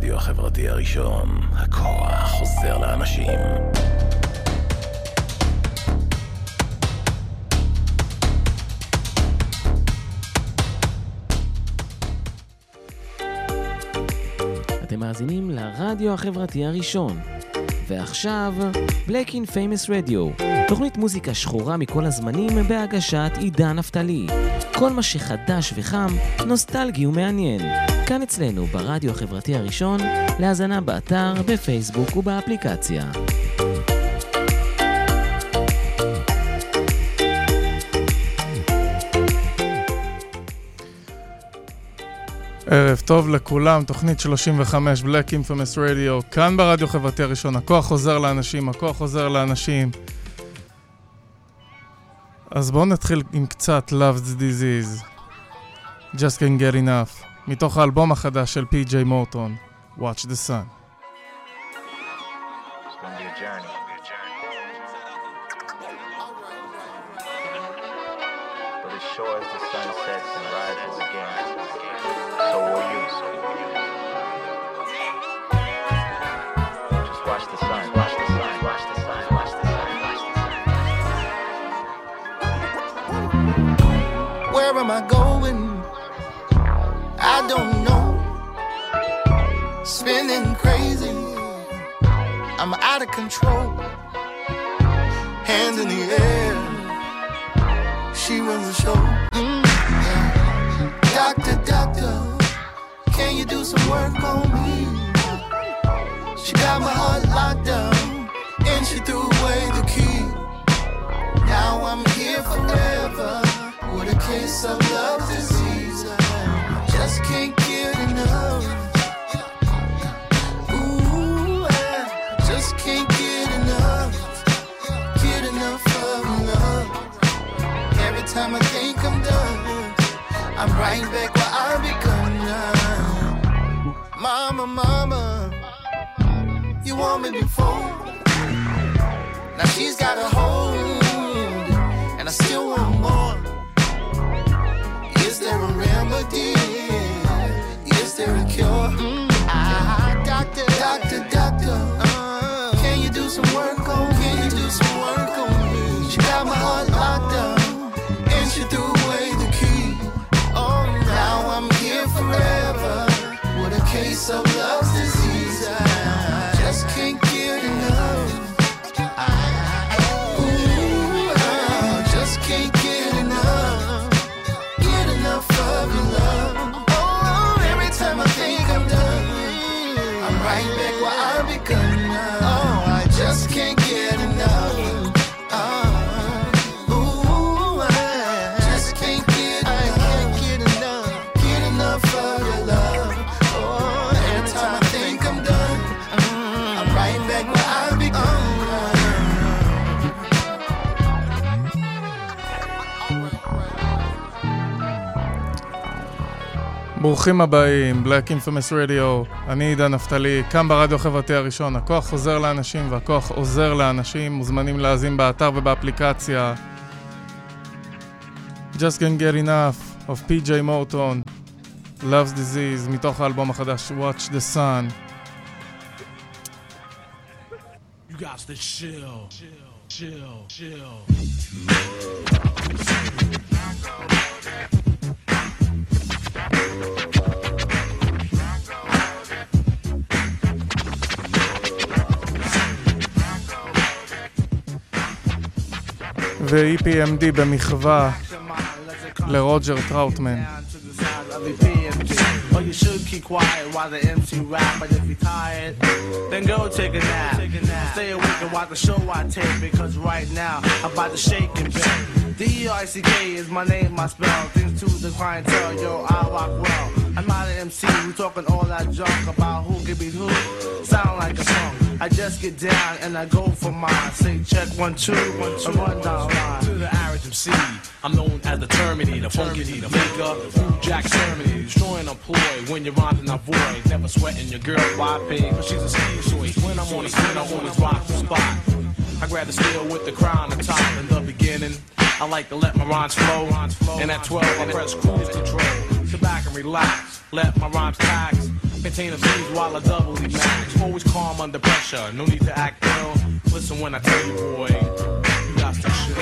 ברדיו החברתי הראשון, הכוח חוזר לאנשים. אתם מאזינים לרדיו החברתי הראשון. ועכשיו, Black in Famous Radio, תוכנית מוזיקה שחורה מכל הזמנים בהגשת עידן נפתלי. כל מה שחדש וחם, נוסטלגי ומעניין. כאן אצלנו, ברדיו החברתי הראשון, להאזנה באתר, בפייסבוק ובאפליקציה. ערב טוב לכולם, תוכנית 35, Black Infamous Radio, כאן ברדיו חברתי הראשון, הכוח חוזר לאנשים, הכוח חוזר לאנשים. אז בואו נתחיל עם קצת Love's Disease, Just Can't Get Enough, מתוך האלבום החדש של פי.ג'יי מורטון, Watch the Sun. Out of control. Hands in the air. She runs the show. Mm, yeah. Doctor, doctor, can you do some work on me? She got my heart locked down and she threw away the key. Now I'm here forever with a case of love disease. I just can't I'm back where I begun. Now. Mama, mama, you want me before? Now she's got a hold, and I still want more. Is there a remedy? ברוכים הבאים, Black Infamous Radio, אני עידן נפתלי, כאן ברדיו החברתי הראשון, הכוח חוזר לאנשים והכוח עוזר לאנשים, מוזמנים להאזין באתר ובאפליקציה. Just Can't Get Enough of PJ Morton, Love's Disease, מתוך האלבום החדש Watch the Sun. You got to chill, chill, chill, chill. ו-EPMD במחווה לרוג'ר טראוטמן. Or you should keep quiet while the MC rap. But if you're tired, then go take a nap. Stay awake and watch the show I tape because right now I'm about to shake and bake. D-E-I-C-K is my name, my spell. Things to the clientele, yo, I rock well. I'm not an MC, we talking all that junk about who can beat who. Sound like a song. I just get down and I go for mine. Say check one, two, one, two, run down line. To the average MC, I'm known as the Terminator, funky the maker, Food Jack Terminator, destroying a ploy when you're rhyming a void. Never sweating your girl, why pay? Cause she's a ski choice. When I'm on a spin, I always rock the spot. I grab the steel with the crown on top in the beginning. I like to let my rhymes flow. And at 12, I press cruise control. Sit back and relax. Let my rhymes tax. Contain a seeds while I doubly max. Always calm under pressure, no need to act ill. Listen when I tell you, boy, you got to shit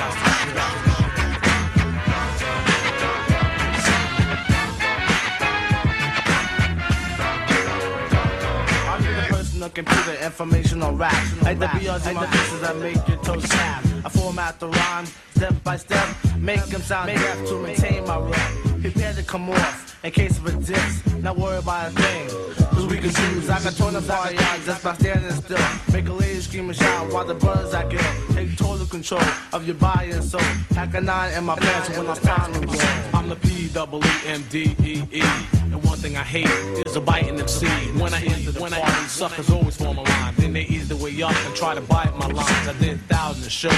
the computer information on rap. Like the BRs and the pieces that make your toes snap. I format the rhyme step by step, make them sound deaf to maintain my rep. Prepare to come off in case of a diss. Not worry about a thing. Cause we can choose. I can turn the fire out just by standing still. Make a lady scream and shout while the brothers I kill. Take total control of your body and soul. Pack a nine in my pants when I'm time to. I'm the P double E M D E E. And one thing I hate is a bite in the. When I enter the when party, suckers always form a line. Then they ease the way up and try to bite my lines. I did thousands of shows,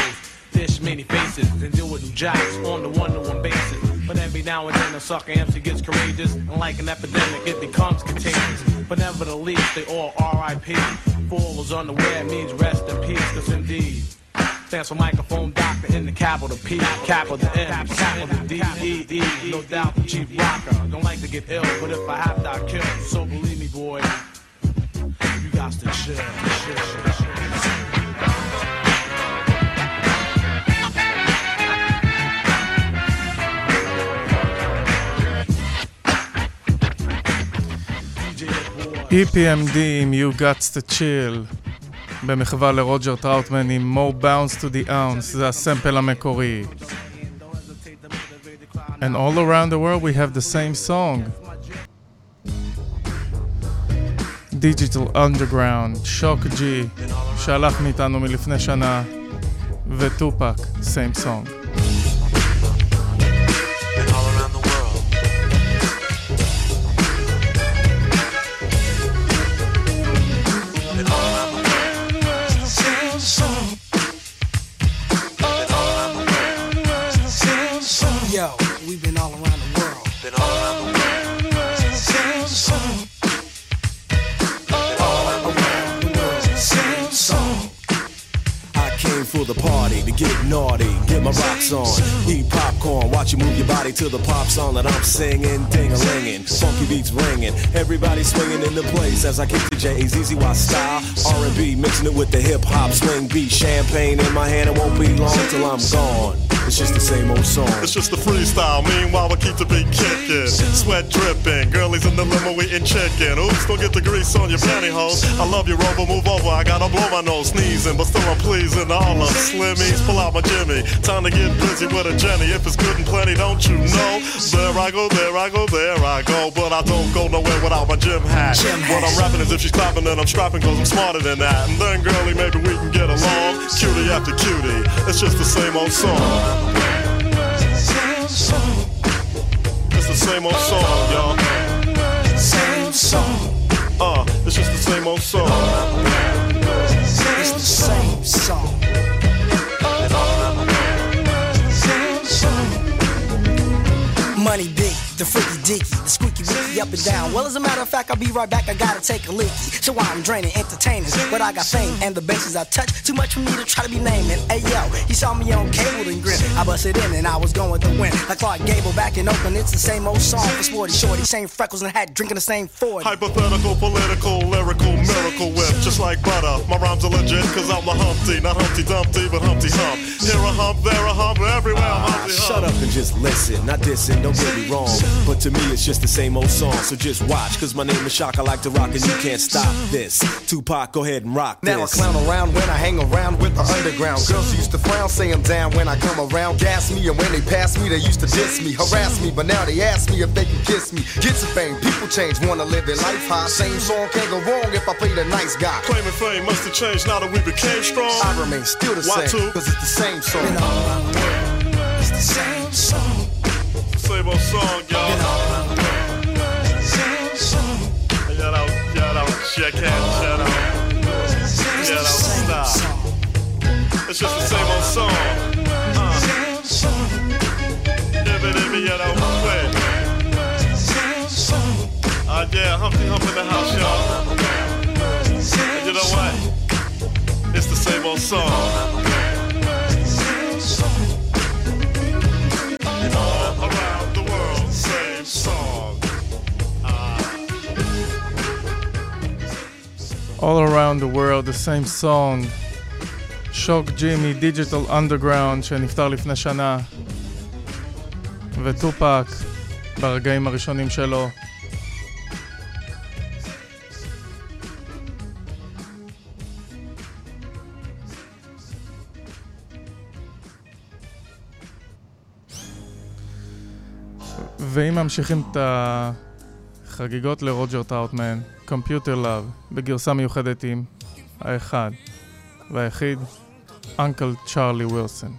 fish many faces, and deal with new jacks on the one-to-one basis. But every now and then a sucker MC gets courageous, and like an epidemic, it becomes contagious. But nevertheless, they all R.I.P. Falls unaware means rest in peace, cause indeed. Stands for microphone doctor in the capital P, capital M, capital D, E, E. No doubt the chief rocker. Don't like to get ill, but if I have to, I kill. So believe me, boy, you got to chill, chill, chill, EPMD עם You Guts to Chill במחווה לרוג'ר טראוטמן עם More Bounce to the Ounce, זה הסמפל המקורי. And all around the world we have the same song. Digital Underground, שוק ג'י, שהלך מאיתנו מלפני שנה, וטופק, same song. My rocks on. Eat popcorn, watch you move your body to the pop song that I'm singing. Ding a linging, funky beats ringing. Everybody swinging in the place as I kick the J A Z Z Y style. R&B mixing it with the hip hop swing beat. Champagne in my hand, it won't be long till I'm gone. It's just the same old song. It's just a freestyle. Meanwhile, we keep the beat kicking. Sweat dripping. Girlies in the limo eating chicken. Oops, don't get the grease on your pantyhose. I love you, Rover. Move over. I gotta blow my nose. Sneezing, but still I'm pleasing all of Slimmies. Pull out my Jimmy. Time to get busy with a Jenny. If it's good and plenty, don't you know? There I go, there I go, there I go. But I don't go nowhere without my gym hat. Gym what I'm rapping is if she's clapping, then I'm strapping, cause I'm smarter than that. And then, girlie, maybe we can get along. Cutie after cutie. It's just the same old song. It's the same old song, y'all. Same song. Uh, it's just the same old song. It's the same song. Money big, the freaky dicky, the squeaky wicky up and down. Well, as a matter of fact, I'll be right back. I gotta take a leaky. So why I'm draining entertainers, but I got fame and the bases I touch. Too much for me to try to be naming. Hey yo, he saw me on cable and grin. I busted in and I was going to win. Like Clark Gable back in Oakland, it's the same old song for Sporty Shorty, same freckles and hat, drinking the same Ford. Hypothetical, political, lyrical, miracle whip, just like butter. My rhymes are legit, cause I'm the Humpty, not Humpty Dumpty, but Humpty Hump. Here a hump, there a hump, everywhere I'm Humpty Hump. Shut up and just listen, not dissing, don't get me wrong. But to me, it's just the same old song. So just watch, cause my name is Shock. I like to rock and you can't stop this. Tupac, go ahead and rock this. Now I clown around when I hang around with the underground. Girls used to frown, say I'm down when I come around. Gas me, and when they pass me, they used to diss me, harass me. But now they ask me if they can kiss me. Get some fame, people change, wanna live their life high. Same song can't go wrong if I play the nice guy. Claiming fame must have changed now that we became strong. I remain still the Why same, two? cause it's the same song. Been all around the world. It's the same song. Same old song, y'all. Just the same old song. Uh. Uh, yeah, Humpty Hump in the house, y'all. And you know what? It's the same old song. All around the world, same song. Uh, All Around the World, the same song. שוק ג'ימי, דיג'יטל אנדרגראונד, שנפטר לפני שנה. וטופק, ברגעים הראשונים שלו. ואם ממשיכים את החגיגות לרוג'ר טאוטמן, Computer Love, בגרסה מיוחדת עם האחד והיחיד, Uncle Charlie Wilson.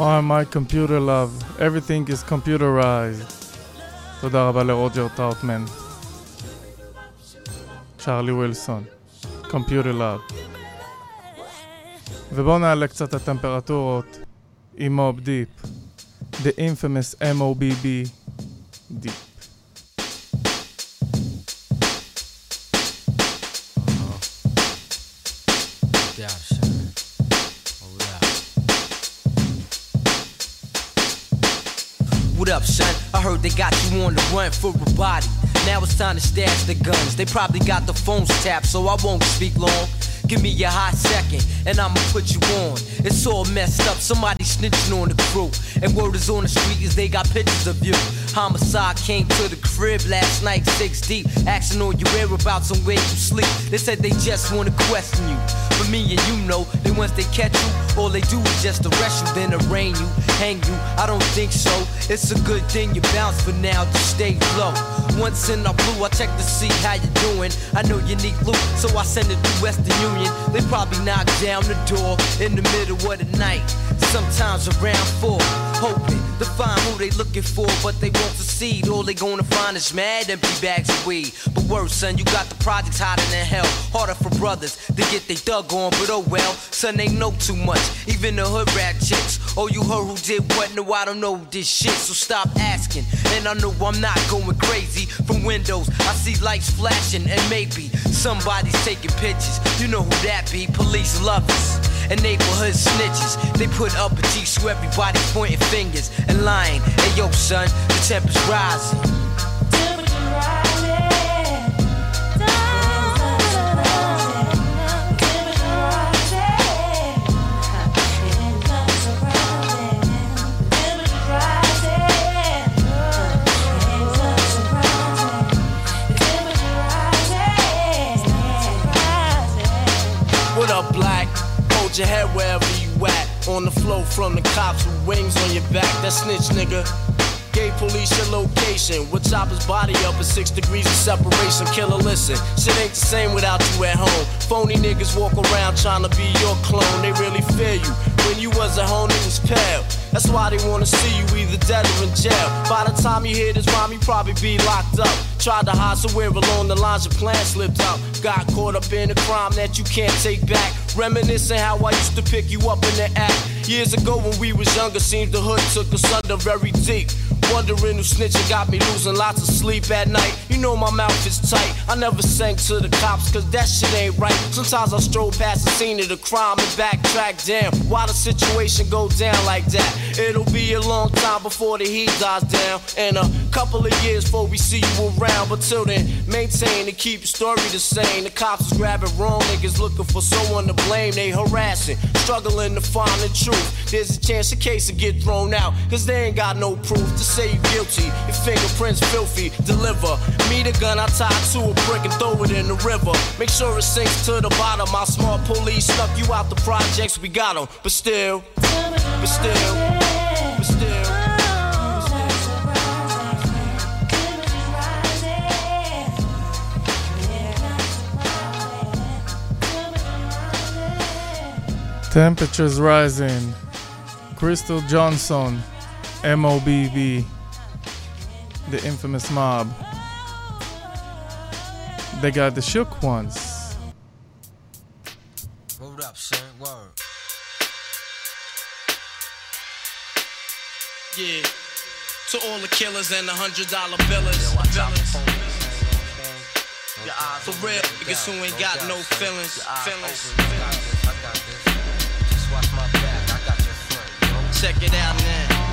love, everything is computerized. תודה רבה לרוג'ר טאוטמן. צ'ארלי ווילסון, Computer Love. ובואו נעלה קצת הטמפרטורות עם מוב דיפ, The infamous M.O.B.B. דיפ. Up, son? I heard they got you on the run for a body. Now it's time to stash the guns. They probably got the phones tapped, so I won't speak long. Give me a hot second, and I'ma put you on. It's all messed up, somebody snitching on the crew. And word is on the street is they got pictures of you. Homicide came to the crib last night, six deep, asking all your whereabouts and where you sleep. They said they just wanna question you. But me and you know that once they catch you, all they do is just arrest you, then arraign you, hang you. I don't think so. It's a good thing you bounce for now, just stay low. Once in a blue, I check to see how you're doing. I know you need loot, so I send it to Western Union. They probably knock down the door in the middle of the night. Sometimes around four, hoping to find who they looking for, but they won't succeed. All they gonna find is mad empty bags of weed. But worse, son, you got the projects hotter than hell. Harder for brothers to get they dug on, but oh well, son, they know too much. Even the hood rat chicks. Oh, you heard who did what? No, I don't know this shit, so stop asking. And I know I'm not going crazy. From windows, I see lights flashing, and maybe somebody's taking pictures. You know who that be? Police love us. and neighborhood snitches. They put up a G so everybody pointing fingers and lying. Hey yo, son, the temper's rising. From the cops with wings on your back. That snitch nigga. Gave police your location. Would chop his body up at six degrees of separation. Killer, listen. Shit ain't the same without you at home. Phony niggas walk around trying to be your clone. They really fear you. When you was at home, it was pale. That's why they wanna see you either dead or in jail. By the time you hear this rhyme, you probably be locked up. Tried to hide somewhere along the lines, your plan slipped out. Got caught up in a crime that you can't take back. Reminiscing how I used to pick you up in the act. Years ago when we was younger, seems the hood took us under very deep. Wondering who snitching got me losing lots of sleep at night. You know my mouth is tight. I never sank to the cops, cause that shit ain't right. Sometimes I stroll past the scene of the crime and backtrack down. Why the situation go down like that? It'll be a long time before the heat dies down. And a couple of years before we see you around. But till then, maintain and keep your story the same. The cops is grabbing wrong niggas looking for someone to blame. They harassing, struggling to find the truth. There's a chance the case will get thrown out, cause they ain't got no proof to say you guilty. Your fingerprints filthy. Deliver me the gun I tied to a brick and throw it in the river. Make sure it sinks to the bottom. My smart police snuck you out the projects. We got 'em, but still, but still, but still. Temperatures rising. Crystal Johnson, MOBB, the infamous mob. They got the shook ones. Hold up, son. Word. Yeah. To all the killers and the hundred dollar billers. For real, niggas who ain't got no feelings. Feelings. Check it out now.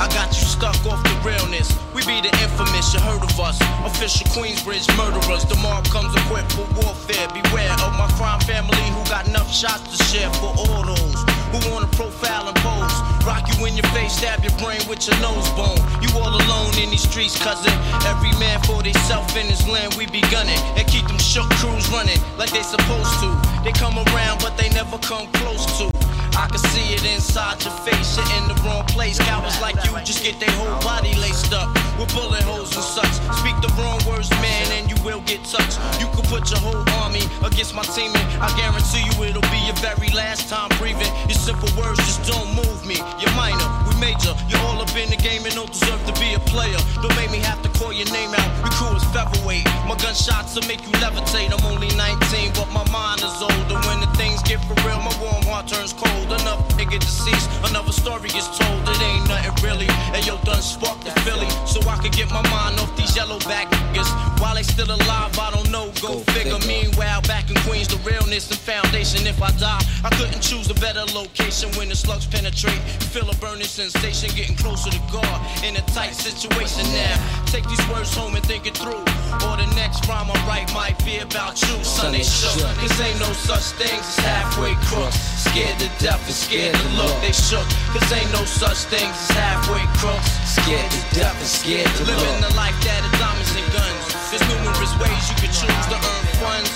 I got you stuck off the realness. We be the infamous, you heard of us. Official Queensbridge murderers. The mob comes equipped for warfare. Beware of my crime family who got enough shots to share for all those who wanna profile and pose. Rock you in your face, stab your brain with your nose bone. You all alone in these streets, cousin. Every man for theyself in his land, we be gunning. And keep them shook crews running like they supposed to. They come around, but they never come close to. I can see it inside your face, you're in the wrong place. Cowards like you just get their whole body laced up with bullet holes and such. Speak the wrong words, man, and you will get touched. You could put your whole army against my team, and I guarantee you it'll be your very last time breathing. Your simple words just don't move me. You're minor, we major. You're all up in the game and don't deserve to be a player. Don't make me have to call your name out. Your crew is featherweight. My gunshots will make you levitate. I'm only 19, but my mind is older. When the things get for real, my warm heart turns cold. Enough nigga deceased, another story is told. It ain't nothing really. And yo, done sparked the Philly, so I could get my mind off these yellow back niggas. While they still alive, I don't know. Go, figure. Meanwhile, back in Queens, the realness and foundation. If I die, I couldn't choose a better location when the slugs penetrate. Feel a burning sensation, getting closer to God in a tight situation now. Take these words home and think it through. Or the next rhyme I write might be about you. Son, show. Cause ain't no such things as halfway crooks. Scared to death and scared to look. They shook. Cause ain't no such things as halfway crooks. Scared to death and scared to Living look. the life that is diamonds and guns. There's numerous ways you could choose to earn funds.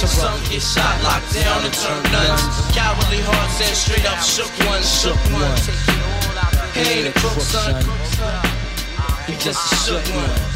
Some get shot, locked down, and turn nuns. Cowardly hearts and straight up shook ones. Shook ones. He ain't a crook, son. He just a shook one.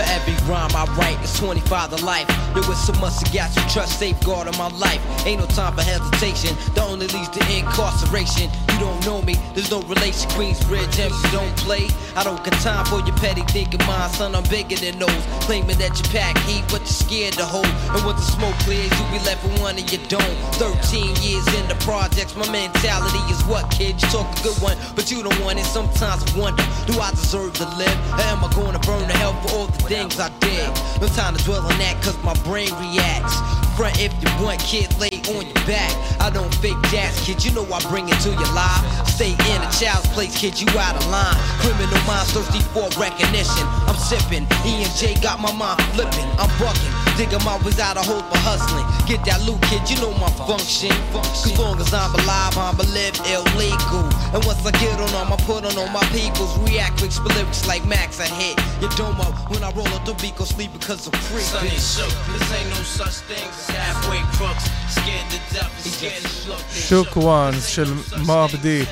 For every rhyme I write, it's 25 to life. There was so much to got you trust, safeguard in my life. Ain't no time for hesitation, that only leads to incarceration. Don't know me, there's no relation. Queensbridge, you don't play. I don't got time for your petty thinking, mind, son. I'm bigger than those. Claiming that you pack heat, but you're scared to hold. And when the smoke clears, you be left with one and you don't. 13 years in the projects, my mentality is what, kid? You talk a good one, but you don't want it. Sometimes I wonder, do I deserve to live? Or am I going to burn to hell for all the things I did? No time to dwell on that, cause my brain reacts. Front if you want, kid, lay on your back. I don't fake jazz, kid, you know I bring it to your life. Stay in a child's place, kid, you out of line. Criminal minds thirsty for recognition. I'm sipping, E and J got my mind flipping. I'm bucking, digging my ways out of hope for hustling. Get that loot, kid, you know my function. Cause long as I'm alive, I'm a live illegal. And once I get on them, I put on all my peoples. React quick, spit lyrics like Max, I hit your dome up. When I roll up the beat, go sleep because I'm free. Sonny shook, this ain't no such thing as halfway crooks. Scared to death scared to look. שוק וואנס של מוב דיפ,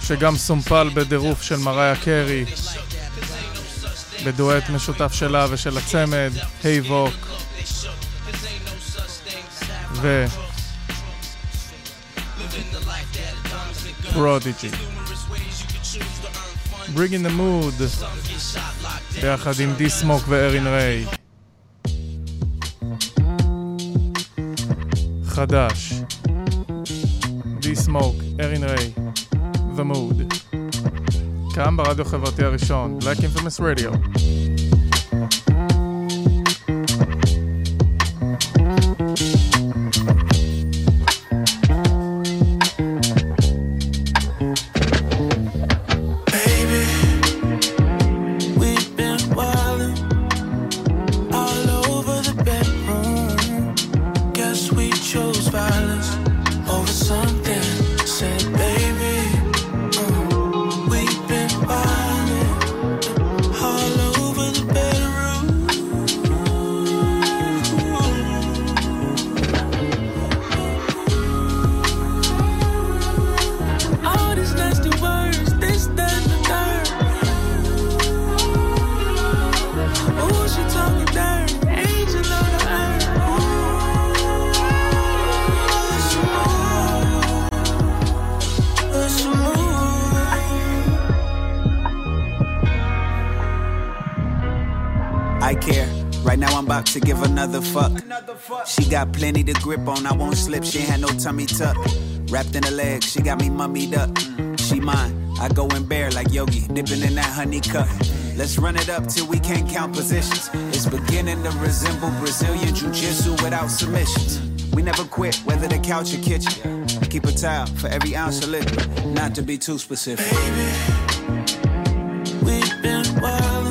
שגם סומפל בדירוף של מריה קרי, בדואט משותף שלה ושל הצמד, היי ווק, ו... פרודיג'י. Bring in the mood, ביחד עם די סמוק וארין ריי. חדש. די סמוק, ארין ריי, The Mood. כאן ברדיו החברתי הראשון, Black Infamous Radio. Got plenty to grip on, I won't slip. She had no tummy tuck. Wrapped in her legs, she got me mummied up. Mm, she mine. I go in bare like Yogi, dipping in that honey cup. Let's run it up till we can't count positions. It's beginning to resemble Brazilian jiu-jitsu without submissions. We never quit, whether the couch or kitchen. Keep a towel for every ounce of liquid, not to be too specific. Baby, We've been wildin'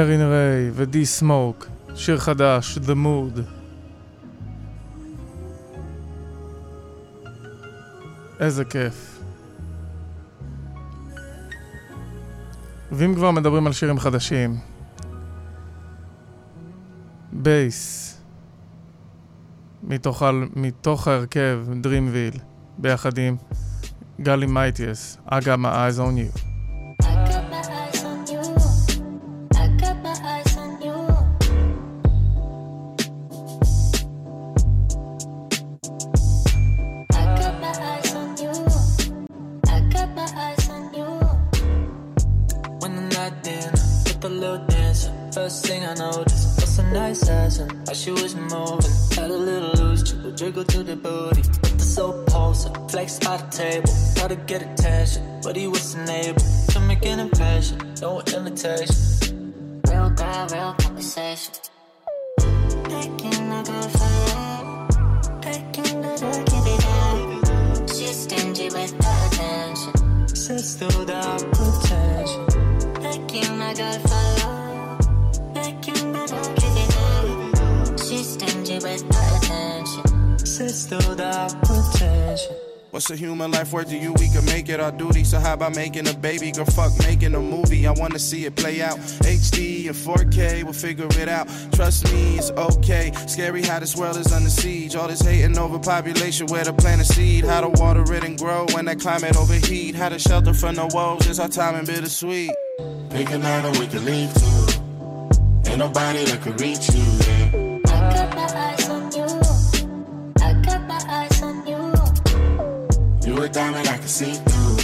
ארין ריי ודי סמוק, שיר חדש, The Mood. איזה כיף. ואם כבר מדברים על שירים חדשים, בייס, מתוך, ה- מתוך ההרכב Dreamville, ביחד עם גלי מייטיאס, got my eyes on you. Get attention, but he was unable to make an impression. No imitation. Real girl, real conversation. Taking a good fire, taking the give it up. She's stingy with attention. Says through the potential. Taking a good fire, taking the give it up. She's stingy with attention. Says through the. What's a human life worth to you? We can make it our duty. So how about making a baby? Girl, fuck making a movie. I wanna see it play out. HD and 4K, we'll figure it out. Trust me, it's okay. Scary how this world is under siege. All this hating over population, where to plant a seed. How to water it and grow when that climate overheat. How to shelter from the woes. It's our time and bittersweet. Pick a night and we can leave too. Ain't nobody that could reach you. A diamond I can see through.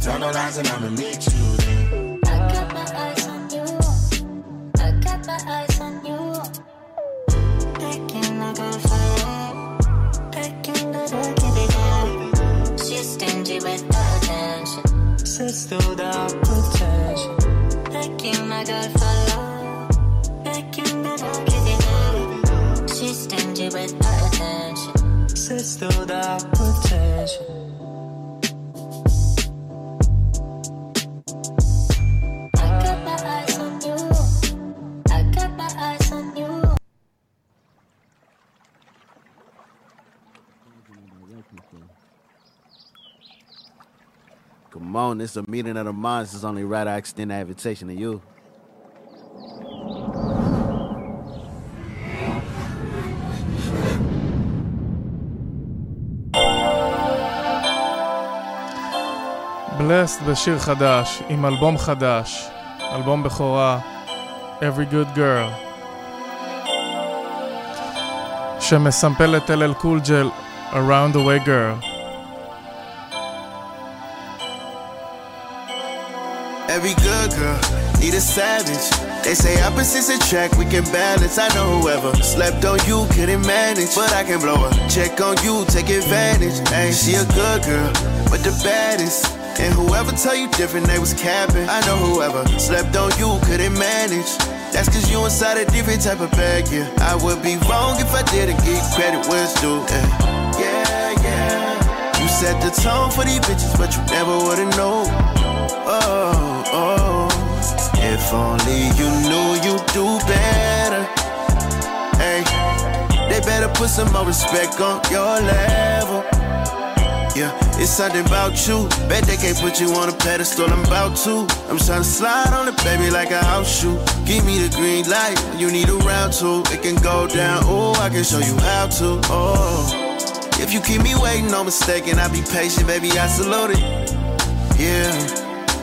Tell no lies and I'ma meet you there. I got my eyes on you. I got my eyes on you. Taking a good fire, taking the give it up. She's stingy with attention. Says through the potential. Taking a good fire, taking the give it up. She's stingy with attention. Says through the potential. I got my eyes on you. I got my eyes on you. Come on, it's a meeting of the minds. It's only right I extend that invitation to you. בלסט בשיר חדש, עם אלבום חדש, אלבום בכורה, Every Good Girl, שמסמפל את אל קול ג'ל, Around the Way Girl. Every good girl need a savage. They say opposites attract, we can balance. I know whoever slept on you couldn't manage, but I can blow her. Check on you, take advantage. Ain't she a good girl, but the baddest. And whoever tell you different, they was capping. I know whoever slept on you couldn't manage. That's cause you inside a different type of bag, yeah. I would be wrong if I didn't give credit where it's due. Yeah, yeah, yeah. You set the tone for these bitches, but you never would've known. Oh, oh. If only you knew you'd do better. Hey, they better put some more respect on your level. Yeah, it's something about you. Bet they can't put you on a pedestal. I'm about to. I'm trying to slide on it, baby, like a house shoe. Give me the green light. You need a round two. It can go down. Oh, I can show you how to. Oh, if you keep me waiting, no mistaken. I'll be patient, baby. I salute it. Yeah.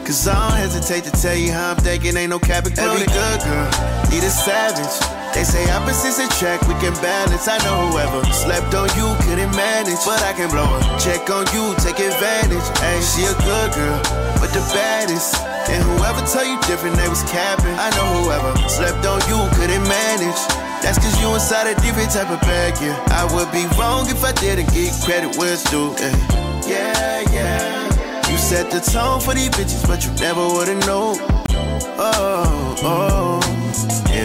Cause I don't hesitate to tell you how I'm thinking, ain't no cap. Every good girl need a savage. They say opposites attract, we can balance. I know whoever slept on you couldn't manage, but I can blow her. Check on you, take advantage. Ain't she a good girl, but the baddest. And whoever tell you different, they was capping. I know whoever slept on you couldn't manage. That's cause you inside a different type of bag, yeah. I would be wrong if I didn't get credit where it's due, yeah. Yeah, yeah. You set the tone for these bitches, but you never would've known. Oh, oh.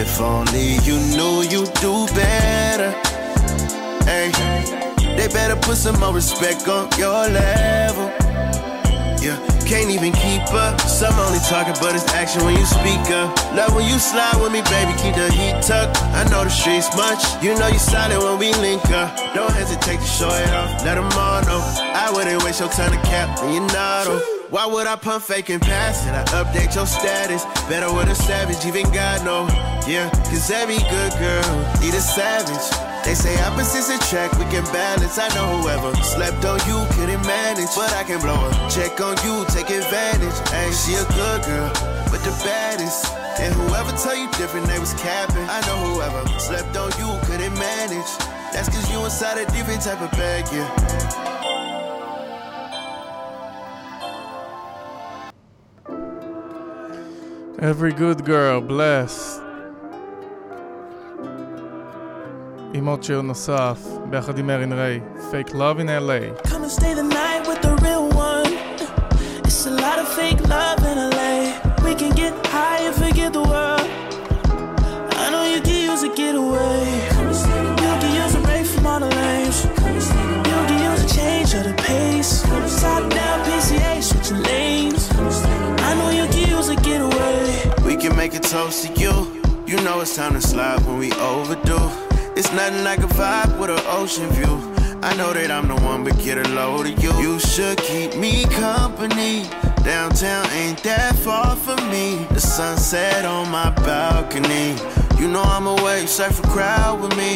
If only you knew you'd do better. Hey, they better put some more respect on your level. Yeah, can't even keep up. Some only talking, but it's action when you speak up. Love when you slide with me, baby, keep the heat tucked. I know the streets much. You know you solid when we link up. Don't hesitate to show it off. Let them all know. I wouldn't waste your time to cap when you're not. Why would I pump fake and pass it? I update your status. Better with a savage, even God know. Yeah, cause every good girl need a savage. They say opposites attract, we can balance. I know whoever slept on you couldn't manage, but I can blow her. Check on you, take advantage. Ain't she a good girl, but the baddest. And whoever tell you different, they was capping. I know whoever slept on you couldn't manage. That's cause you inside a different type of bag, yeah. Every good girl, bless. עם עוד שיר נוסף, ביחד עם ארין ריי, Fake Love in LA. Come and stay the night with the real one. It's a lot of fake love in LA. We can get high and forget the world. I know you can use a getaway. You can use a break from all the lanes. You can use a change of the pace. Top down Make a toast to you. You know it's time to slide when we overdue. It's nothing like a vibe with an ocean view. I know that I'm the one, but get a load of you. You should keep me company. Downtown ain't that far from me. The sunset on my balcony. You know I'm a wave surfer crowd with me.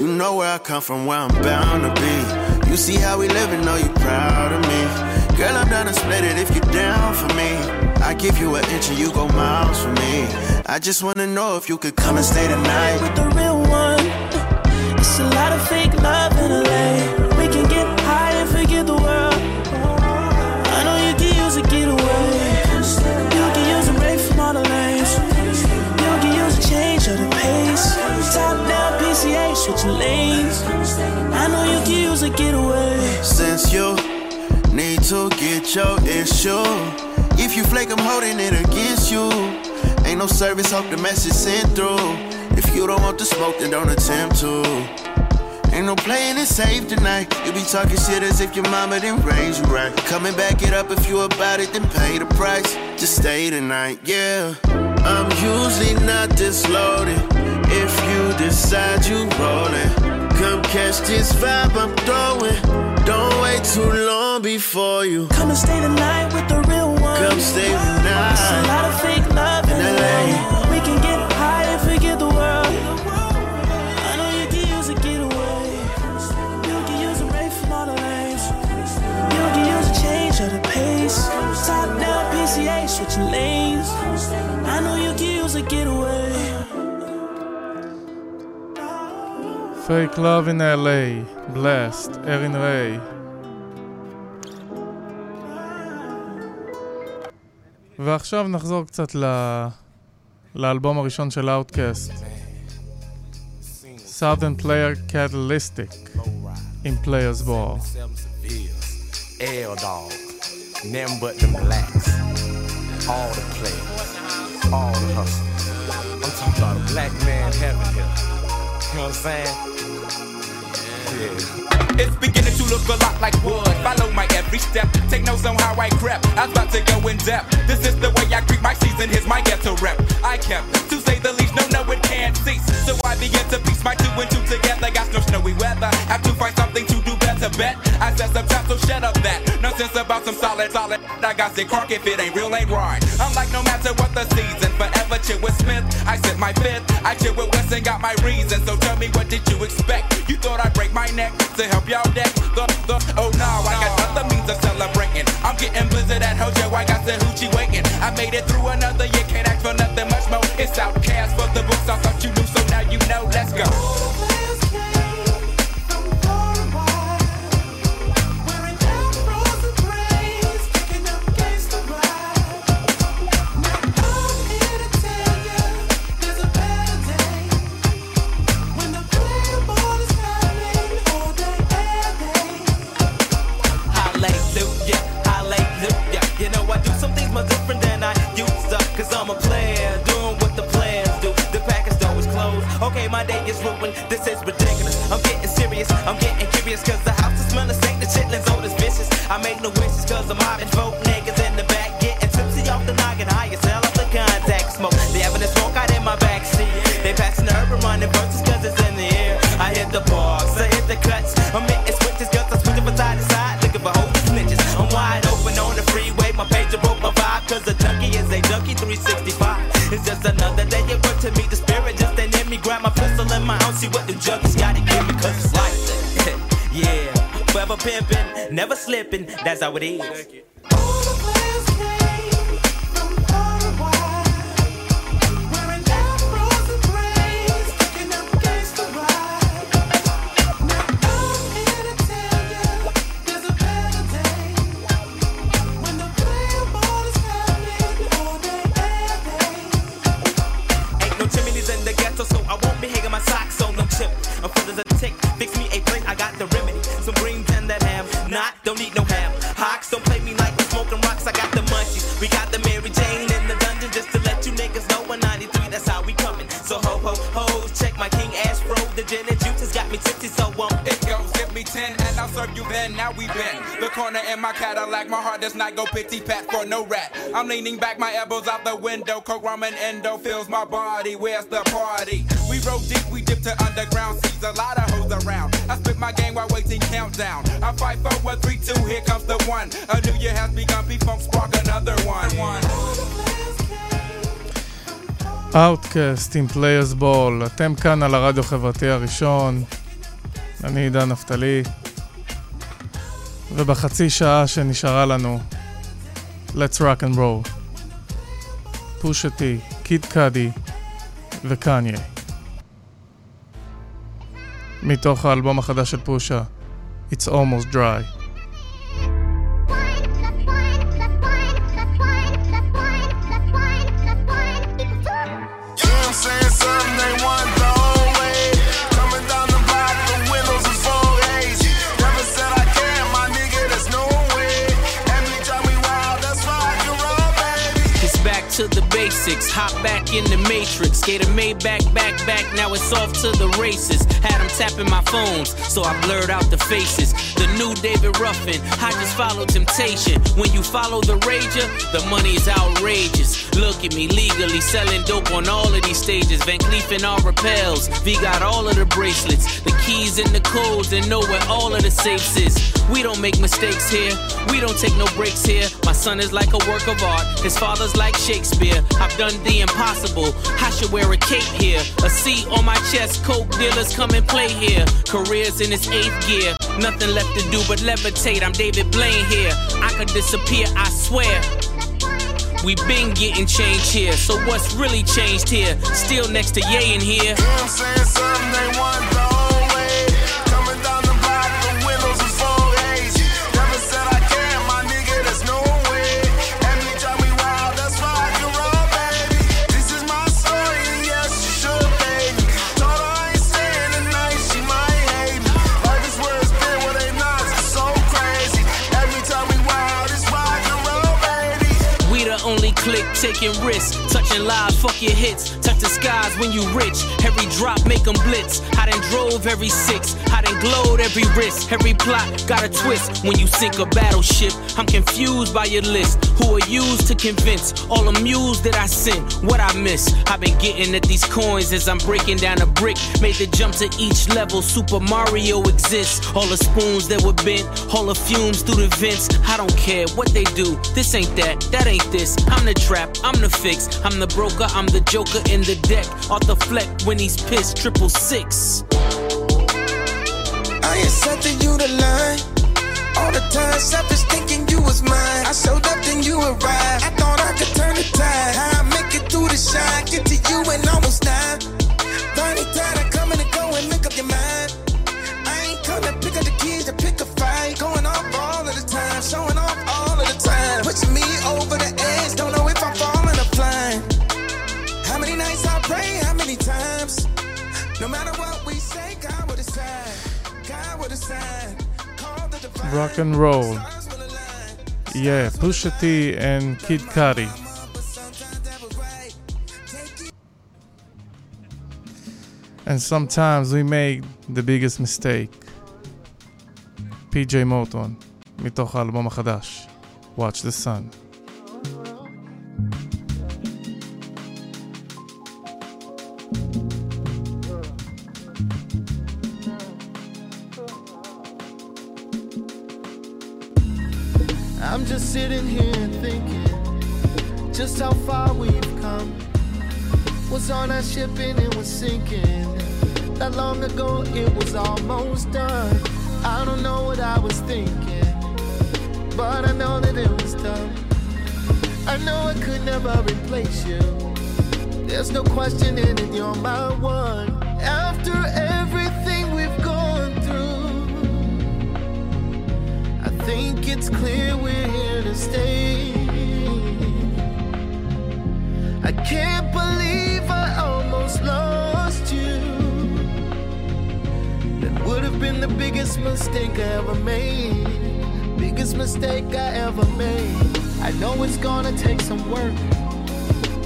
You know where I come from, where I'm bound to be. You see how we live and know you proud of me. Girl, I'm down to split it if you're down for me. I give you an inch and you go miles for me. I just wanna know if you could come and stay the night. With the real one. It's a lot of fake love in LA. If you flake, I'm holding it against you. Ain't no service, hope the message sent through. If you don't want the smoke, then don't attempt to. Ain't no playing it safe tonight. You be talking shit as if your mama didn't raise you right. Coming back it up if you about it, then pay the price. Just stay tonight, yeah. I'm usually not this loaded. If you decide you rollin', come catch this vibe I'm throwing. Don't wait too long before you Come and stay the night with the real one. come stay the night. It's a lot of fake love in LA. We can Fake Love in LA, Blast, ארין ריי. ועכשיו נחזור קצת ל... לאלבום הראשון של Outcast. Southern Player Catalytic עם Players Ball. L dog, but them blacks. All the players, all the hustlers. I'm talking about a black man heaven here. You know what I'm saying? It's beginning to look a lot like wood. Follow my every step. Take notes on how I crept. I was about to go in depth. This is the way I greet my season. Here's my ghetto rep. I kept, to say the least, no, no, it can't cease. So I began to piece my two and two together. Got no snowy weather. Have to find something to do better. Bet I said some trap, so shut up that. Nonsense about some solid, solid. I got sick crunk if it ain't real, ain't right. I'm like, no matter what the season, chill with Smith. I said my fifth. I chill with West and got my reason. So tell me, what did you expect? You thought I'd break my neck to help y'all deck? The, the, oh no, I got other means of celebrating. I'm getting blizzard at Hojo. I got the hoochie waiting. I made it through another year, can't ask for nothing much more. It's OutKast for the books. I Okay, my day is ruined. This is ridiculous. I'm getting serious, I'm getting curious. Cause the house is smelling stank, the chitlins old as vicious. I make no wishes cause I'm mobbing folk niggas in the back. Getting tipsy off the noggin, high as hell off the contact smoke. The evidence a smoke out in my backseat. They passing the urban running verses cause it's in the air. I hit the bars, I hit the cuts. I'm hitting switches cause I'm switching from side to side. Looking for holy snitches. I'm wide open on the freeway. My page broke my vibe cause a junkie is a junkie 365. It's just another never slipping. That's how it is. let's not go pity pat for no rat. I'm leaning back, my elbows out the window. Coke, ramen, endo fills my body. Where's the party? We rode deep, we dip to underground. Sees a lot of hoes around. I spit my game while waiting countdown. I fight for one, three, two. Here comes the one. A new year has begun. Be funk spark another one. one. OutKast עם פליירס בול, אתם כאן על הרדיו החברתי הראשון, אני עידן נפתלי, ובחצי שעה שנשארה לנו, Let's Rock and Roll, פושה טי, קיד קאדי וקניה. מתוך האלבום החדש של פושה, It's Almost Dry. Hop back in the matrix. Gave a Maybach back back. Now it's off to the races. Had them tapping my phones, so I blurred out the faces. The new David Ruffin. I just follow temptation. When you follow the rager, the money is outrageous. Look at me legally selling dope on all of these stages. Van Cleef and Arpels. V got all of the bracelets, the keys and the codes, and know where all of the safes is. We don't make mistakes here. We don't take no breaks here. My son is like a work of art. His father's like Shakespeare. I've done the impossible. I should wear a cape here. A C on my chest. Coke dealers come and play here. Careers in its eighth gear. Nothing left to do but levitate. I'm David Blaine here. I could disappear, I swear. We been getting changed here, so what's really changed here? Still next to Ye in here. Saying something they want taking risks, touching lives, fuck your hits, skies when you rich. Every drop make them blitz. I done drove every six, I done glowed every wrist. Every plot got a twist when you sink a battleship. I'm confused by your list. Who are used to convince all the amused that I sent what I miss? I've been getting at these coins as I'm breaking down a brick. Made the jump to each level. Super Mario exists. All the spoons that were bent, all the fumes through the vents. I don't care what they do. This ain't that, that ain't this. I'm the trap, I'm the fix. I'm the broker, I'm the joker in the deck. The fleck when he's pissed, triple six. I setting you the line. All the time, selfish thinking you was mine. I showed up, then you arrived. I thought I could turn the tide. How I make it through the shine, get to you and almost die. No matter what we say, God will decide. God will decide. rock and roll. Yeah, Pusha T and Kid Cudi. And sometimes we make the biggest mistake. פי.ג'יי מורטון, מתוך האלבום החדש, Watch the Sun. On that ship and it was sinking. That long ago it was almost done. I don't know what I was thinking, but I know that it was done. I know I could never replace you. There's no question in it, you're my one. After everything we've gone through, I think it's clear we're here to stay. I can't believe I lost you. That would have been the biggest mistake I ever made. Biggest mistake I ever made. I know it's gonna take some work.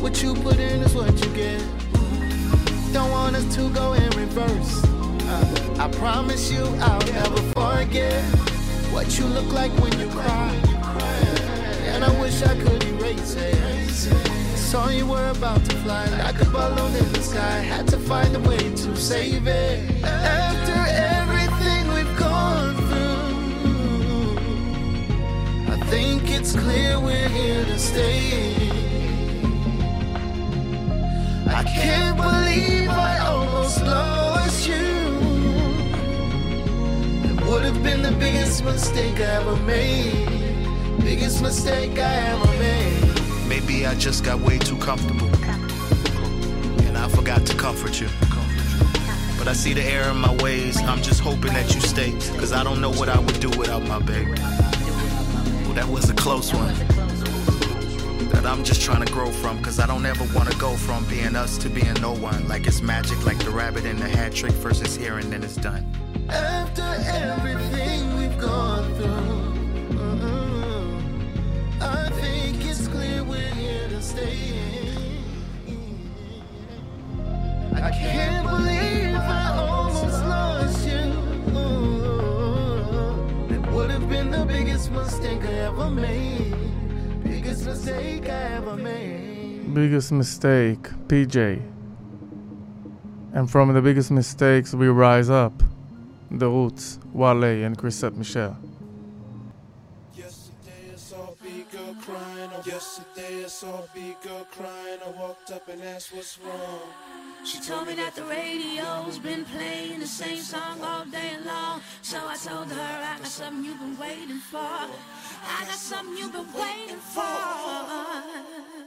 What you put in is what you get. Don't want us to go in reverse. Uh, I promise you I'll never forget what you look like when you cry. And I wish I could erase it. Saw you were about to fly like a balloon in the sky. Had to find a way to save it. After everything we've gone through, I think it's clear we're here to stay. I can't believe I almost lost you. It would have been the biggest mistake I ever made. Biggest mistake I ever made. Maybe I just got way too comfortable. And I forgot to comfort you. But I see the error in my ways. I'm just hoping that you stay. Cause I don't know what I would do without my baby. Well, that was a close one. That I'm just trying to grow from. Cause I don't ever want to go from being us to being no one. Like it's magic, like the rabbit in the hat trick versus here and then it's done. After everything we've gone through, uh-uh, I think Biggest mistake, PJ. And from the biggest mistakes we rise up. The Roots, Wale and Chrisette Michele. Saw a big girl crying. I walked up and asked what's wrong. She told me that the radio's been playing the same song all day long. So I told her I got something you've been waiting for. I got something you've been waiting for.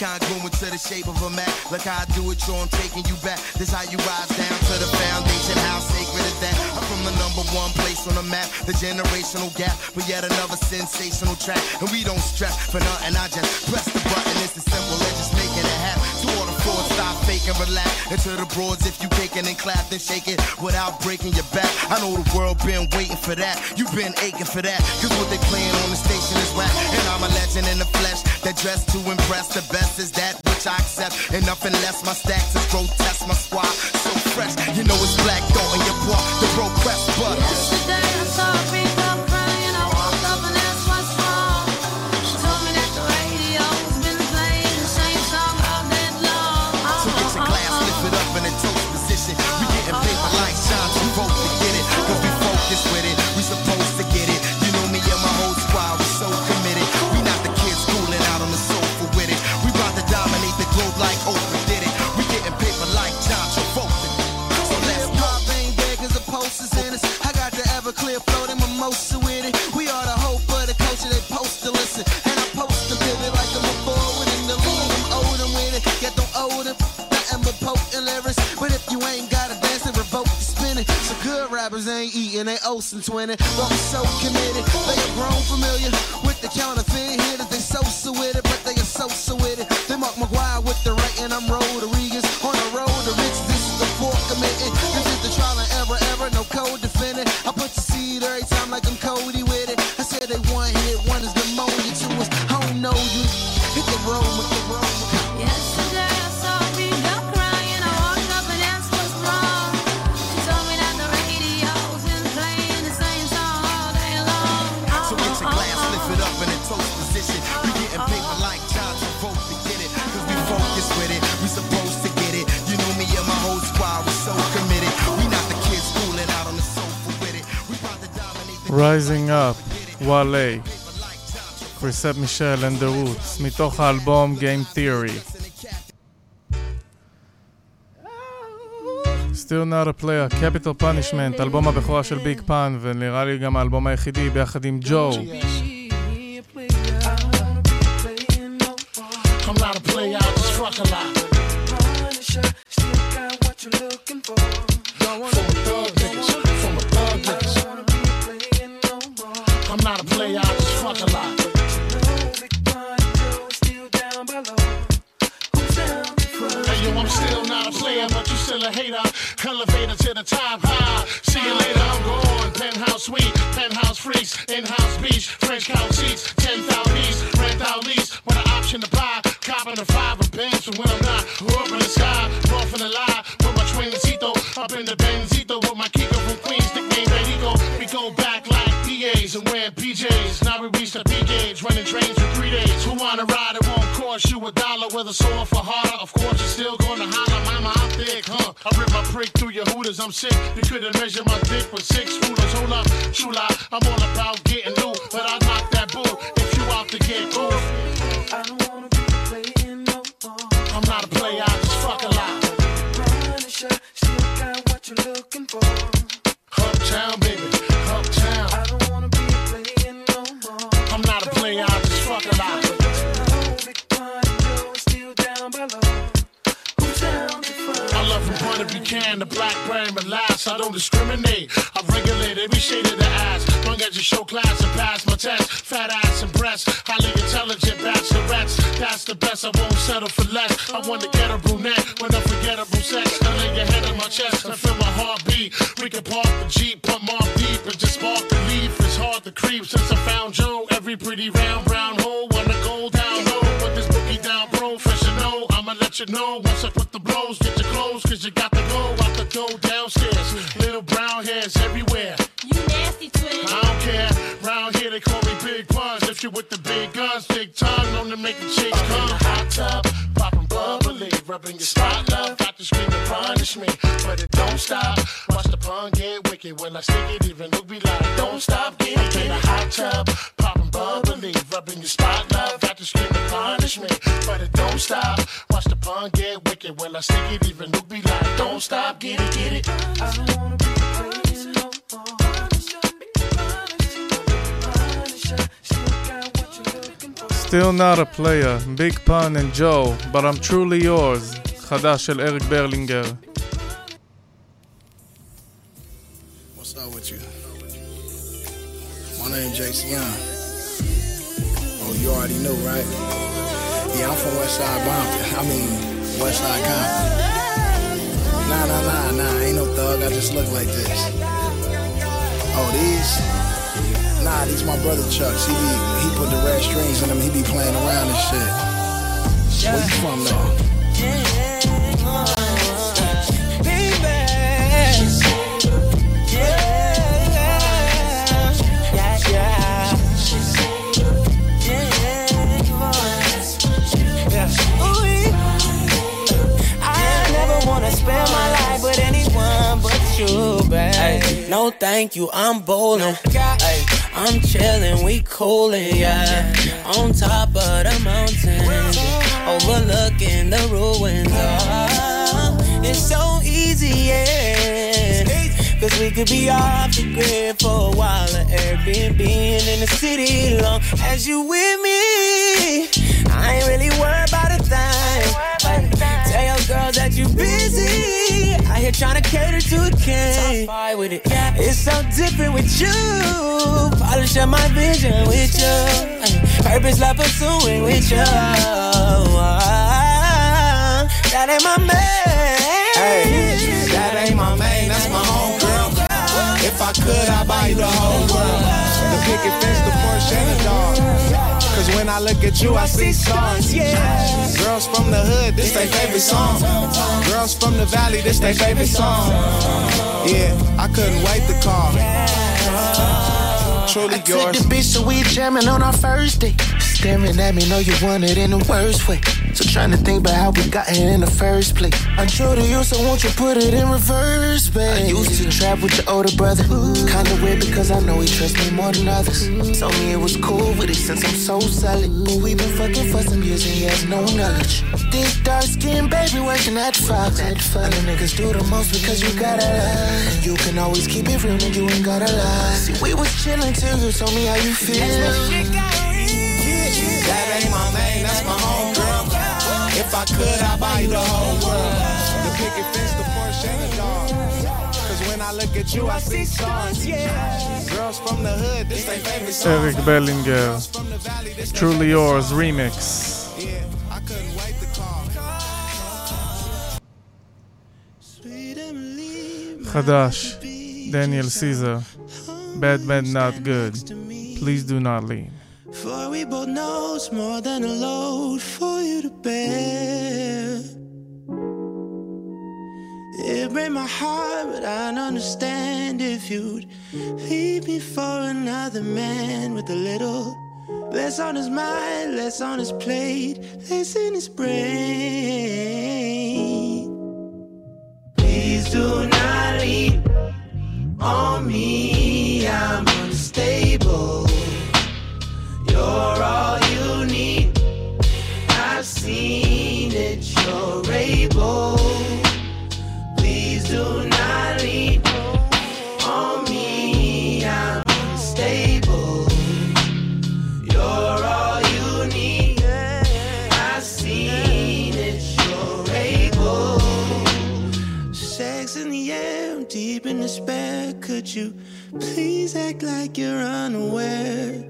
Congruent to the shape of a map. Look how I do it, yo, I'm taking you back. This how you rise down to the foundation. How sacred is that? I'm from the number one place on the map. The generational gap. But yet another sensational track. And we don't stress for nothing. I just press the button. It's as simple as just stop faking, relax. And to the broads, if you kicking and clap, then shake it without breaking your back. I know the world been waiting for that. you been aching for that. Cause what they playing on the station is rap. And I'm a legend in the flesh that dressed to impress. The best is that which I accept. And nothing less. My stacks is grotesque. My squad so fresh. You know it's black thought in your boy. The road press, but. Yesterday I saw ain't eating, they Olsen twinning. But I'm so committed. They are grown familiar with the counterfeit hitters. They so with it, but they are so so with it. They Mark McGwire with the right and I'm Rodriguez. Rising Up, וואלה, פריסט מישל and the Roots, מתוך האלבום Game Theory. Still not a player, Capital Punishment, אלבום הבכורה של ביג פן, ונראה לי גם האלבום היחידי ביחד עם ג'ו. I'm not a player, I just fuck a lot. Still a hater. Elevator to the top high. See you later, I'm gone. Penthouse suite, penthouse freaks, in-house beach, French couch seats, 10,000 piece, rent out lease, with an option to buy. Copping a five of for when I'm not. Up in the sky, off in the lie, with my twincito, up in the Benzito, with my Kiko from Queens, nickname Benito. We go back like PAs and wear PJs. Now we reach the P gauge, running trains for three days. Who wanna ride? It won't cost you a dollar, whether sore for harder. Of course, I rip my prick through your hooters, I'm sick. You couldn't measure my dick with six rulers. Hold up, chula, I'm all about of Buchanan to Blackburn, but last I don't discriminate. I regulate every shade of the ass. Long as you show class and pass my test. Fat ass and breasts, highly intelligent bachelorettes. That's the best, I won't settle for less. I want to get a brunette with unforgettable sex. I lay your head on my chest and feel my heartbeat. We can park the Jeep, put more deep and just spark the leaf. It's hard to creep since I found Joe. Every pretty round brown hole wanna go down Let you know once I put the blows. Get your clothes, cause you got to go out the door downstairs. Little brown hairs everywhere. You nasty twin. I don't care. Round here they call me Big Puns. If you with the big guns, big tongue, known to make the chicks come. Hot tub, popping bubbly, rubbing your spot, love. Got to scream and punish me, but it don't stop. Watch the pun get wicked when I stick it. Even look be like, don't stop, get it, get a hot tub, popping bubbly, rubbing your spot, love. Got to scream and punish me, but it don't stop Watch the pun get wicked when I stick it. Even look be like, don't stop, get it, get it. I don't wanna be playing no more. Still not a player, Big Pun and Joe, but I'm truly yours, חדש של אריק ברלינגר. What's up with you? My name Jason Young. Oh, you already know, right? Yeah, I'm from West Side Bompton. I mean, West Side Compton. Nah, nah, nah, nah. Ain't no thug. I just look like this. Oh, these? Nah, these my brother Chucks. He be, he put the red strings in them. He be playing around and shit. Where you from, though? No, thank you, I'm bowling. Ay, I'm chilling, we coolin', yeah. On top of the mountain, overlooking the ruins. Oh, it's so easy, yeah. Cause we could be off the grid for a while Airbnb in the city long as you with me. I ain't really worried about a thing. Tell your girls that you busy. I here trying to cater to a king. Top with it. Yeah, It's so different with you. Polish up my vision with you. Purpose love pursuing with you. That ain't my man. Hey, that ain't my main, that's my home girl. If I could, I'd buy you the whole world. The picket fence, the Porsche, and the dog. Cause when I look at you, I see stars. Yeah. Girls from the hood, this their favorite song. Girls from the valley, this their favorite song. Yeah, I couldn't wait to call. Truly I took the bitch so we jamming on our first date. Staring at me, know you want it in the worst way. So trying to think about how we got here in the first place. I'm true to you, so won't you put it in reverse, babe? I used to trap with your older brother. Kinda weird because I know he trusts me more than others. Told me it was cool with it since I'm so solid. But we been fucking for some years and he has no knowledge. This dark skin baby working at Fox. And the niggas do the most because you gotta lie. You can always keep it real and you ain't gotta lie. See, we was chilling till you told me how you feel. That ain't my main, that's my home girl. If I could, I'd buy you the whole world. The picket fence, the Porsche, and the dog. I look at you, I see stars. Yeah. Girls from the hood, this ain't favorite song. אריק בלינגר, Truly Yours רימיקס. חדש, דניאל סיזר, Bad Bad Not Good, Please Do Not Lean. For we both know it's more than a load for you to bear. It break my heart, but I'd understand if you'd leave me for another man with a little less on his mind, less on his plate, less in his brain. Please do not lean on me, I'm unstable. You're all you need. I've seen it, you're able. Please do not lean on me. I'm unstable. You're all you need. I've seen it, you're able. Sex in the air, deep in despair. Could you please act like you're unaware?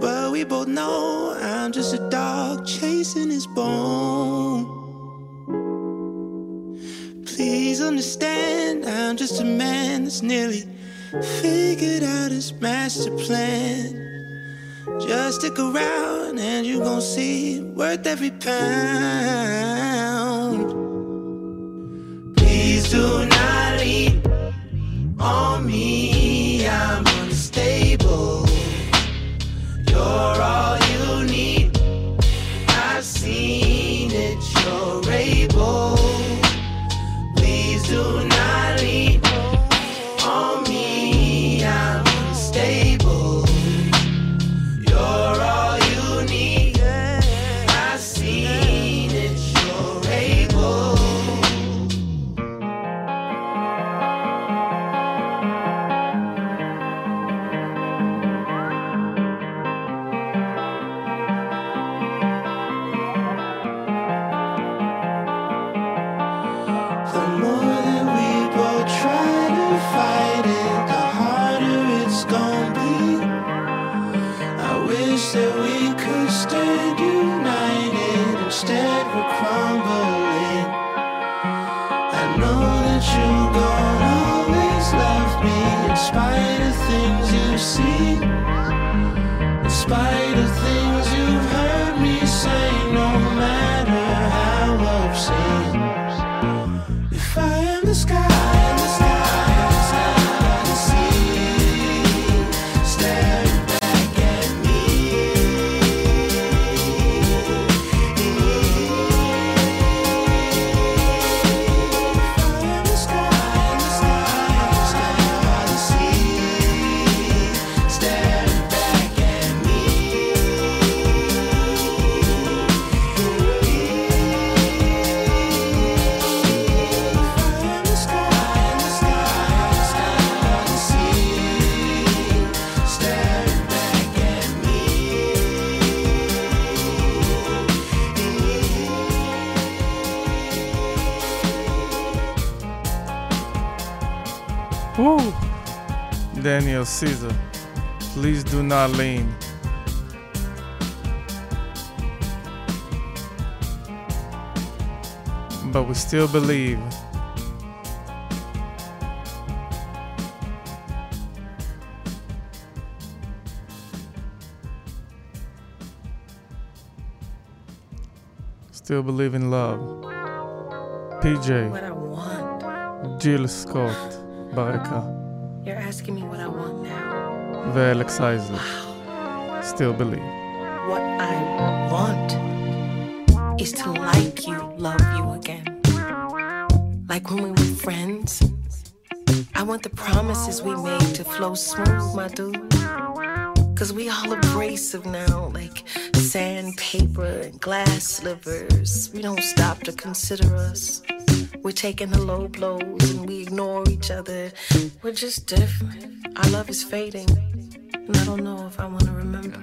But we both know I'm just a dog chasing his bone. Please understand, I'm just a man that's nearly figured out his master plan. Just stick around and you gon' see worth every pound. Daniel Caesar, please do not lean. But we still believe. Still believe in love. PJ. What I want. Jill Scott. Barca. You're asking me what I want now. ואלכס אייזלר. Still believe. What I want is to like you, love you again. Like when we were friends. I want the promises we made to flow smooth, my dude. Cause we all abrasive now, like sandpaper and glass slivers. We don't stop to consider us. We're taking the low blows and we ignore each other. We're just different. Our love is fading, and I don't know if I want to remember.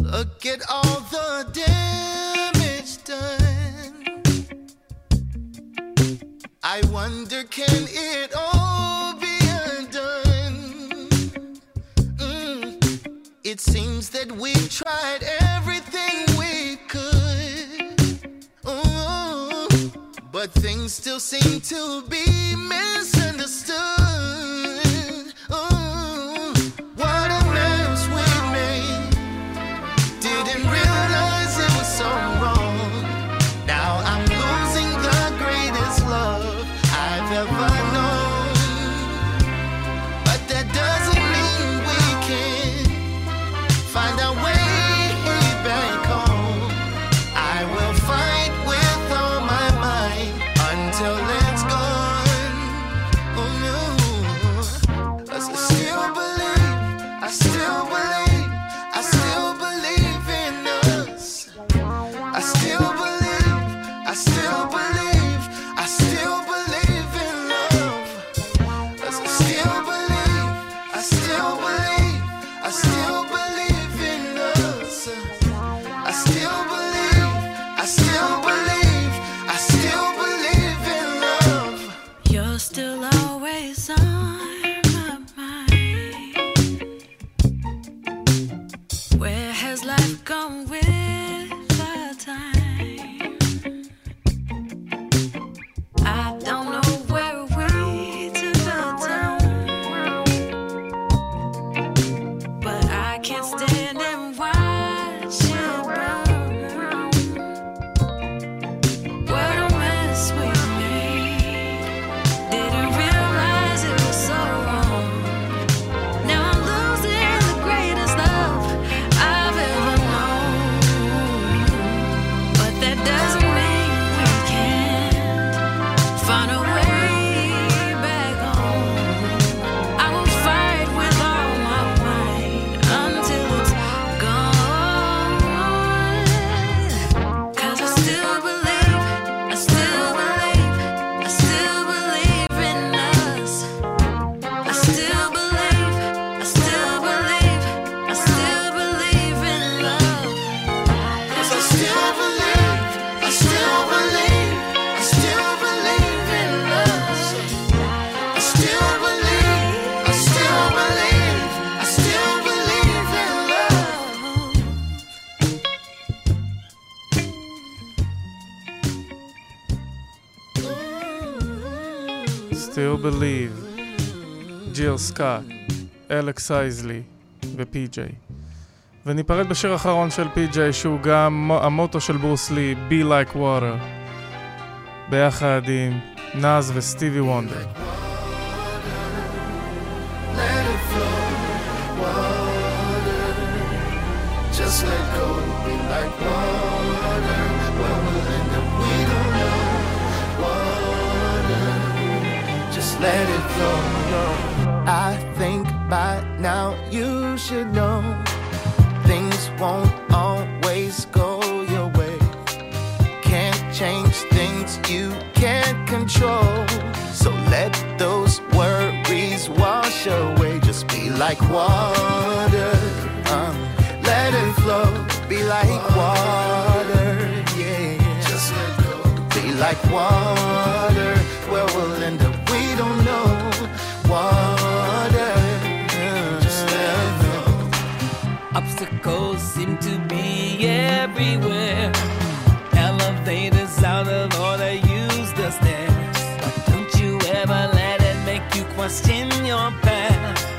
Look at all the damage done. I wonder, can it all be undone? Mm. It seems that we've tried everything. But things still seem to be misunderstood. Ooh, what a mess we made. Didn't realize it was so wrong. Now I'm losing the greatest love I've ever known. פיטר סקאט, אלכס אייזלי ופי.ג'יי. וניפרד בשיר האחרון של פי.ג'יי שהוא גם המוטו של ברוס לי, Be Like Water, ביחד עם נאז וסטיבי וונדר. now you should know things won't always go your way. Can't change things you can't control. So let those worries wash away. Just be like water, um, let it flow. Be like water, yeah. Just let go. Be like water. everywhere. Elevators out of order, use the stairs. But Don't you ever let it make you question your past.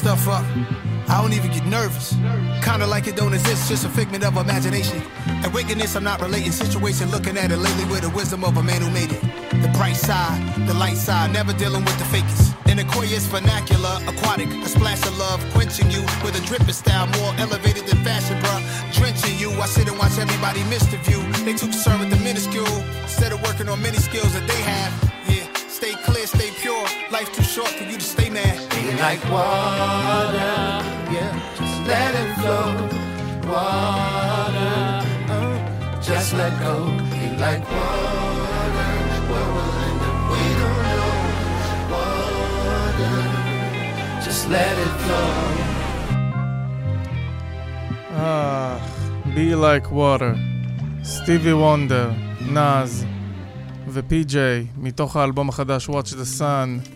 stuff up. I don't even get nervous. Kinda like it don't exist, just a figment of imagination. And wickedness, I'm not relating. Situation looking at it lately with the wisdom of a man who made it. The bright side, the light side, never dealing with the fakest. An Aquarius vernacular, aquatic, a splash of love, quenching you with a dripping style, more elevated than fashion, bruh. Drenching you, I sit and watch everybody miss the view. They too concerned with the minuscule, instead of working on many skills that they have. Yeah, stay clear, stay pure. Life too short for you to stay like water, yeah, just let it flow. Water, uh, just let go. Be like water, where we'll end up, we don't know. Water, just let it flow. אה, Be Like Water, סטיבי וונדר, נאז ופי.ג'יי, מתוך האלבום החדש Watch the Sun,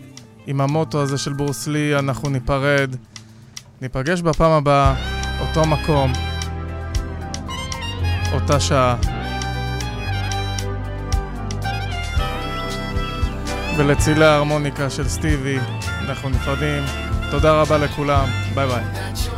עם המוטו הזה של ברוס לי, אנחנו ניפרד. ניפגש בפעם הבאה, אותו מקום, אותה שעה. ולצילי ההרמוניקה של סטיבי, אנחנו נפרדים. תודה רבה לכולם, ביי ביי.